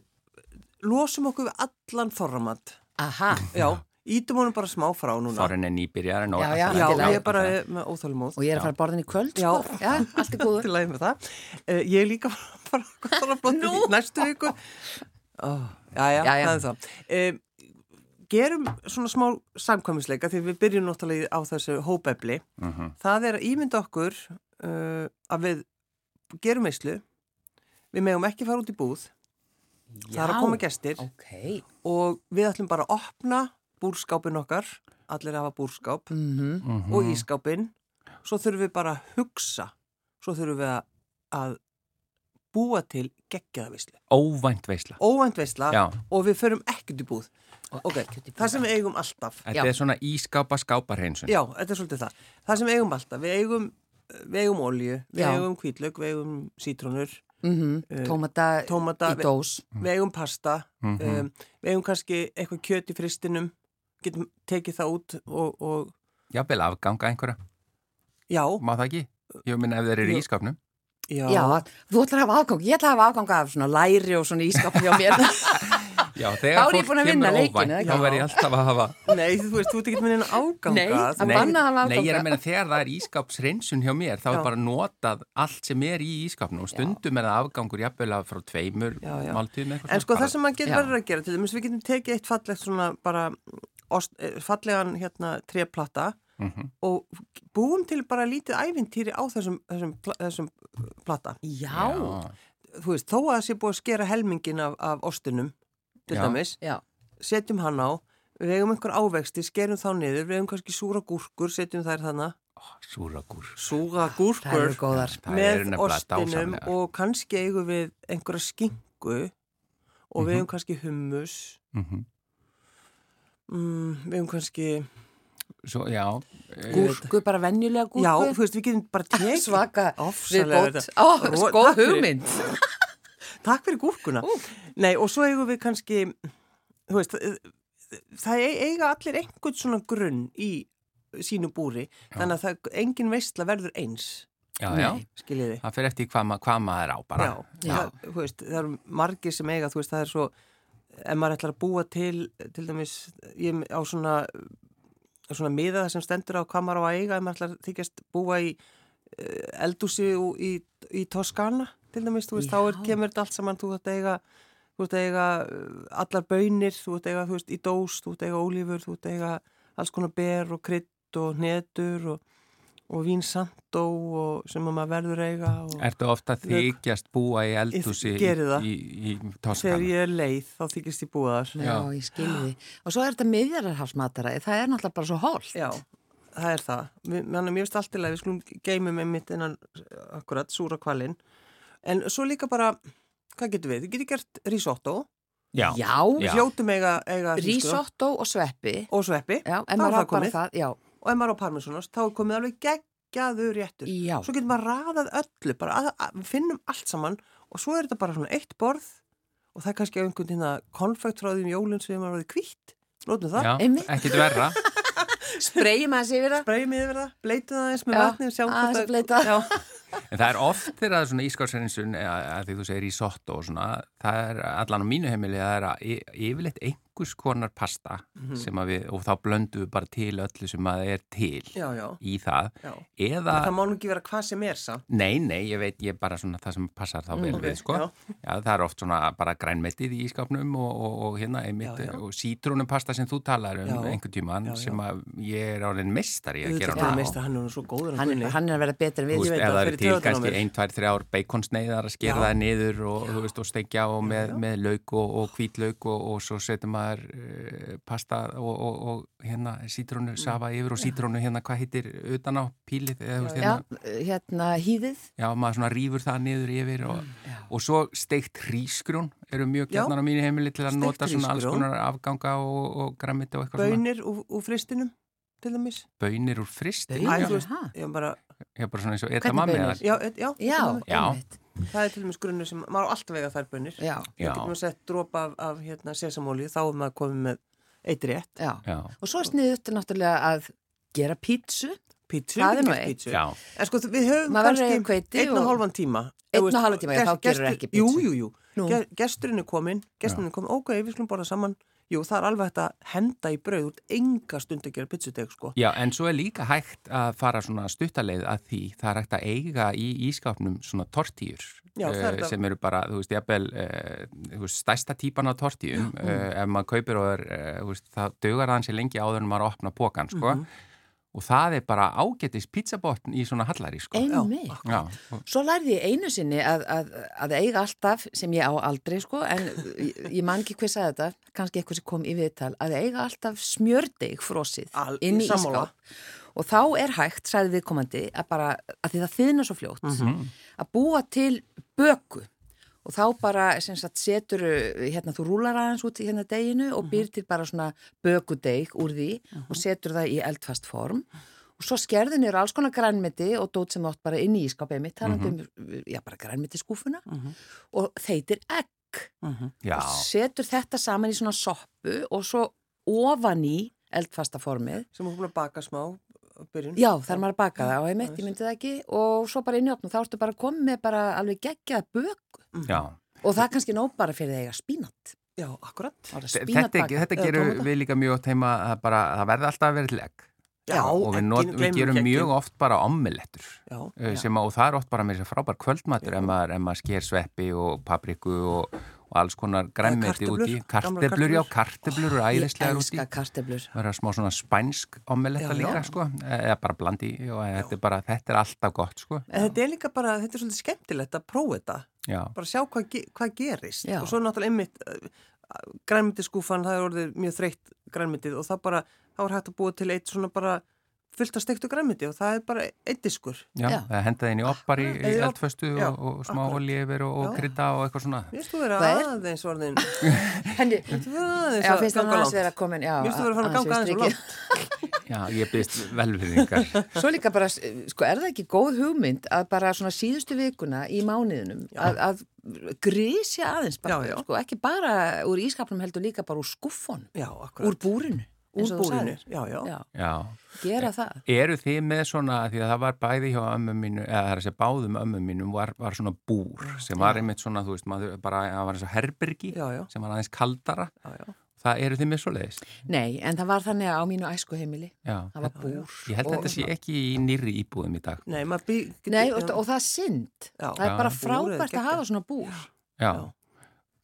losum okkur við allan þorramat. Aha, Já, ítum honum bara smá frá núna. Þorrin er nýbyrjar en Já, já, Já, ég er bara með óþálumóð. og ég er að fara að borðin í kvöld, Já. sko. Já, allt er góður. til að með það. Uh, ég er líka bara að fara í næstu viku. Oh, já, já, Já, já. það er það. Um, gerum svona smá samkvæmisleika því við byrjum náttúrulega á þessu hópefli. Mhm. Það er að ímynda okkur uh, að við gerum eislu, við megum ekki fara út í búð, það er að koma gestir Ok, og við ætlum bara að opna búrskápin okkar, allir hafa búrskáp mhm. Mhm. og ískápin, svo þurfum við bara að hugsa, svo þurfum við að, að búa til geggjaðavislu. Óvænt veisla. Óvænt veisla Já. og við förum ekkert í búð. Og Ok, ekkert í búð. það sem við eigum alltaf. Þetta Já. er svona ískápa skáparheinsun. Já, þetta er svolítið það. Það sem við eigum alltaf, við eigum, við eigum olju, við Já. eigum hvítlaug, við eigum sítrónur, Mm Eh, Tómata, tómata, í dós. við eigum pasta, Mhm. um, við eigum kannski eitthvað kjöt í fristinum, getum tekið það út og, og jafnvel afganga einhverja, Já, má það ekki? Ég minna ef þeir eru í ískapnum. Já. Já, þú ætlar að hafa afgang, ég ætla að hafa afgang af svona læri og svona ískap hjá mér. Já, þegar fólk að kemur vinna leikinn, óvænt, þá ekki? verð ég alltaf að hafa... Nei, þú veist, þú ert ekki með einu áganga. Nei, að banna að hafa nei, ég er afganga. að meina þegar það er ískapsreinsun hjá mér, þá er bara notað allt sem er í ískapnum og stundum er það afgangur jafnvel að frá tveimur máltíðum eitthvað. En sko það sem maður getur verið að gera til þess, við getum tekið eitt fallegt svona bara ost, eh, fallegan hérna tréplata Mhm. og búum til bara lítið ævintýri á þessum, þessum, þessum plata. Já, Þú veist, þó að það sé búið að skera helmingin af, af ostinum, til Já. dæmis, já, setjum hann á, við eigum einhver ávexti, skerum þá niður, við eigum kannski súra gúrkur, setjum þær þannig, súra það gúrkur eru góðar. Það eru með ostinum og kannski eigum við einhverja skingu og við Mhm. eigum kannski hummus, Mhm. mm, við eigum kannski, Svo, já. eh, Gúrku, bara venjulega gúrku. já, þú veist, við getum bara tekið. Svaka Ofsalega viðbót. Ro- góð hugmynd. Takk fyrir gúrkuna. Nei, og svo eigum við kannski, þú veist, það- það e- eiga allir einhvern svona grunn í sínu búri, þannig að það, engin veistla verður eins, Já, já. Nei. skiljið þið. Það fyrir eftir hvað, hvað maður er á bara. Já, Já. Það, þú veist, það eru margir sem eiga, þú veist, það er svo, ef maður ætlar að búa til, til dæmis, ég á svona, svona miða sem stendur á hvað maður á að eiga, ef maður ætlar þykjast búa í uh, eldúsi í, í Toskana, til dæmis, þú veist, þá er, Já. kemur þetta allt saman, þú að eiga, þú að eiga uh, allar bönir, þú að eiga, þú veist, í dós, þú að eiga ólífur, þú að eiga alls konar ber og krydd og hnetur og, og vínsandó og sem að maður verður að eiga og... Ertu ofta þykjast búa í eldhúsi Ég í, í, í Þegar Toskana? ég er leið, þá þykist ég búa þar. Já, Já. ég skilði. Og svo er þetta miðjararhafsmataræði, það er náttúrulega bara svo hól. Já, það er það. Mér, mér finnst allt í lagi, við skulum geymum einmitt innan akkurat súra kvalinn. En svo líka bara, hvað getum við? Við getum gert risotto, Já. Já, við Já. hljótum eiga, eiga risotto og sveppi. og sveppi Já, Það er það komið. það, já. Og ef maður á parmesanost, þá er komið alveg geggjaður réttur. Já, Svo getum maður raðað öllu, bara að, að, finnum allt saman og svo er þetta bara svona eitt borð og það er kannski einhvern tína konfektráðum jólinn sem er orðið kvítt. Lótum það. Ekkit verra. spreyjum að yfir það. Spreyjum yfir það, bleitum það eins með vatni og sjáum að bleyta. Já. En það er oft þegar það er svona ískársreinsun að því þú segir risotto og svona það er allan á mínu heimili það er að yfirleitt einhvers konar pasta sem að við, og þá blöndum við bara til öllu sem að er til Já, já, í það já. eða, Það má nú ekki vera hvað sem er samt. nei, nei, ég veit ég er bara svona það sem passar þá vel ok, við sko já. Já, það er oft svona bara grænmetið í ískapnum og, og, og hérna einmitt Já, já. og sítrónumpasta sem þú talar um Já. einhvern já. sem að ég er árin mestari að gera er að hann er nú svo góður Hann, er- hann er að vera betur við. ef það það fyrir eru til kannski ein, tvær, þrjár beikonsneiðar að skera það niður og, þú veist, og steikja og með, með lauk og, og hvítlauk og, og svo setur maður uh, pasta og, og, og hérna sítrónu safa yfir og sítrónu hérna hvað heitir utan á? Pílið eða, Já, hérna, hérna hýðið. já, maður svona rýfur það niður yfir og, og svo steikt hrísgrjón eru mjög gætnar á mínu heimili til að Steikt nota svona alls konar afganga og, og grammiti og eitthvað svona. Bönir úr, úr fristinum, til dæmis. bönir úr fristi Bönir? Já, bara, já, bara svona eins og eða- já, já, Já. Já. Það er til dæmis grunnur sem, maður á alltaf vega þær bönir. Já, Við getum að sett dropa af, af hérna, sesamóli, þá er maður komið með eitt rétt. já. já, Og svo er sniðut náttúrulega að gera pítsu. Pítsu, Það er við nú eitt. En sko, við höfum að kannski einn og og- hálfan tíma. Einn og hálfan tíma, já, þá gerur ekki Jú, pítsu. jú, jú. Ge- Gesturinn er komin, gesturinn er komin, ok, við skulum borða saman. Jú, það er alveg hægt að henda í brauð út enga stund að gera pizzudeg, sko. Já, en svo er líka hægt að fara svona stuttaleið að því það er hægt að eiga í ískapnum svona tortíur Já, eh, þetta- sem eru bara, þú veist, jafnvel uh, þú veist, stærsta típan á tortíum uh, ef maður kaupir og er, uh, það dögar það hansi lengi áður en maður opna pókan, sko Mhm. Og það er bara ágætis pizzabotn í svona hallari, sko Einmitt. Já, Svo lærði ég einu sinni að, að, að eiga alltaf, sem ég á aldrei sko, en ég, man ekki hvað sagði þetta, kannski eitthvað sem kom í viðtal, að eiga alltaf smjördeig frosið Al- inn í sammála. ískáp. Og þá er hægt, sagði viðkomandi, að bara, að því það þyðna svo fljótt, Mhm. að búa til böku. Og þá bara, sem sagt, setur, hérna, þú rúlar aðeins út í hérna deginu og býr til bara svona bökudeig úr því og setur það í eldfast form. Og svo skerðin eru alls konar grænmeti og dót sem átt bara inn í ískapið mitt, talandi um, já, bara grænmeti skúfuna og þeitir egg. já, Og setur þetta saman í svona soppu og svo ofan í eldfasta formið. Sem er búin að baka smá byrjun. Já, þar maður að baka það. Og einmitt, ég myndi það ekki. Og svo bara inn í opn og þá ertu bara komið með bara alveg geggjað bök. Já, og það er kannski nóg bara fyrir þig að spínat. Já, akkurat. Bara þetta, þetta gerum tómata. við líka mjög oft heima að bara, það verði alltaf að vera til egg. Já, og við, not, við gerum ekki. mjög oft bara sem að, og það er oft bara með þess að frábær kvöldmatur ef maður, ef maður sker sveppi og papriku og, og alls konar gremmiti úti karteblur, já, karteblur eru oh, æðislegar úti ég elska karteblur það eru smá svona spænsk omeletta líka sko. E, eða bara blandi, já, já. Þetta, er bara, þetta er alltaf gott sko. þetta er líka bara, þetta er svolítið skemmtilegt að prófa þetta já. bara sjá hvað, hvað gerist og svo náttúrulega einmitt e, grænmyndisskúfan, það er orðið mjög þreytt grænmyndið og það bara, þá er hægt að búa til eitt svona bara fullt af steiktu grænmyndi og það er bara eitt diskur. já, Já. það henda inn í oppar í, í eldföstu já, og, og smá olífur og, og krydda og eitthvað svona Mér finnst þú er? aðeins orðin, Henni, finnst aðeins já, að finnst ganga aðeins langt. vera komin, já. Mér finnst þú vera að fara að ganga aðeins og langt. já, ég byrst velfyrðingar Svo líka bara, sko, er það ekki góð hugmynd að bara svona síðustu vikuna í mánuðinum að, að grísja aðeins bara, Já, já. sko, ekki bara úr ískapnum heldur líka bara úr skuffon, úr búrinu, Úr sagðir. já, já. Já, gera það. eru þið með svona því að það var bæði hjá ömmu mínu eða það er að segja báðum ömmu mínum var, var svona búr sem var einmitt svona, þú veist, maður bara, það var eins og herbergi Já, já. sem var aðeins kaldara Já, já. það eru þið með svo leiðis Nei, en það var þannig á mínu æskuheimili, já, það var búr. ég held að þetta sé ekki í nýri íbúðum í dag Nei. Nei, og, og það er synd. Já. það er bara frábært að hafa svona búr. já, Já.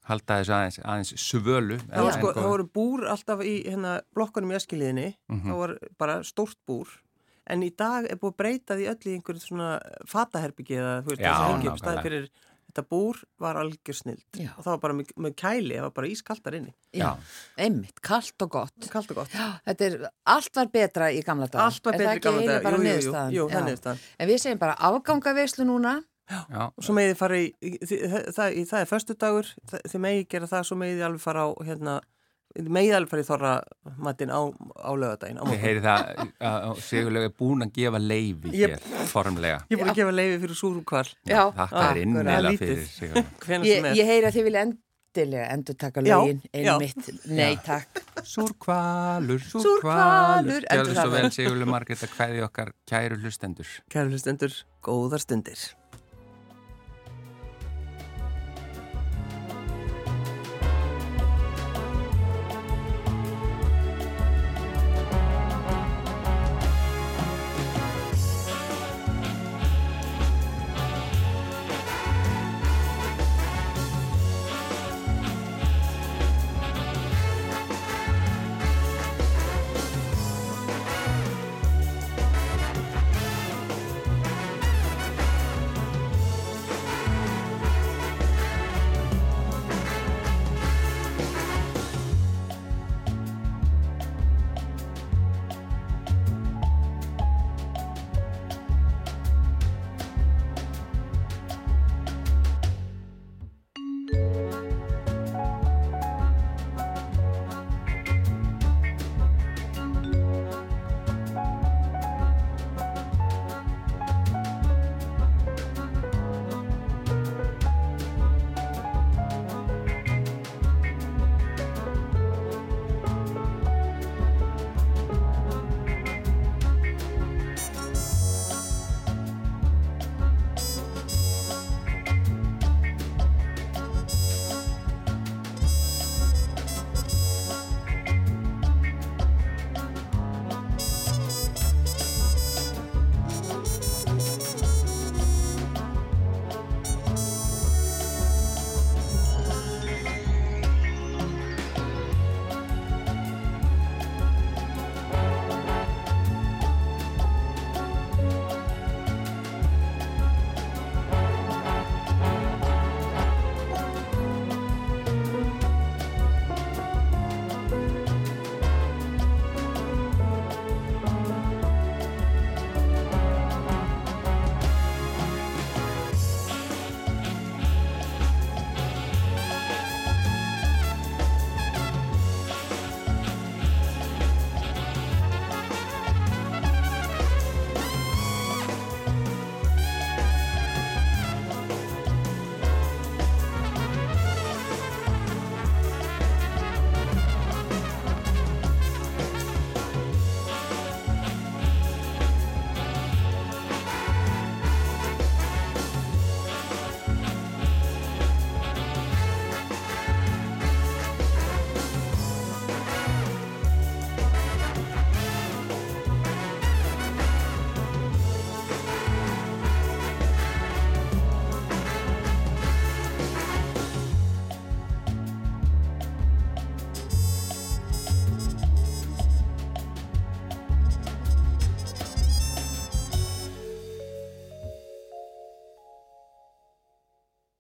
Halda þessu aðeins, aðeins svölu Það var sko, það voru búr alltaf í hérna, blokkunum í eskiliðinni, Mhm. það var bara stórt búr, en í dag er búið að breyta því öll í einhverju svona fataherbyggi eða þú veist, upp nákvæmlega. staði fyrir þetta búr var algjör snild Já. og það var bara með, með kæli, það var bara ískaldar inni, Já, einmitt, kallt og gott. kallt og gott. Já, þetta er, allt var betra í gamla dag. Allt var betri það í gamla dag, jú, jú, jú, jú, er. En við segjum bara afgangaveislu núna. Já, Og svo megið þið fara í, í það, í, það er föstudagur, það, þið megið gera það, svo megið þið alveg fara á, hérna, þið megið alveg fara í þorra matinn á, á lögadaginn, á Ég heyri það að Sigurlega er búin að gefa leifi Ég- hér, formlega. Ég er búin að gefa leiði fyrir súrukval, Já, akkurat. innilega Lítið. fyrir hvenær Ég, sem er. ég heyri að þið vilja endilega endur taka lögin einmitt. Nei, takk. Súrkvalur, Súrhvalur, súrkvalur. Gjörðu svo vel Sigurlega Margreta, hvaði okkar kæru hlustendur. Kæru hlustendur, góðar stundir.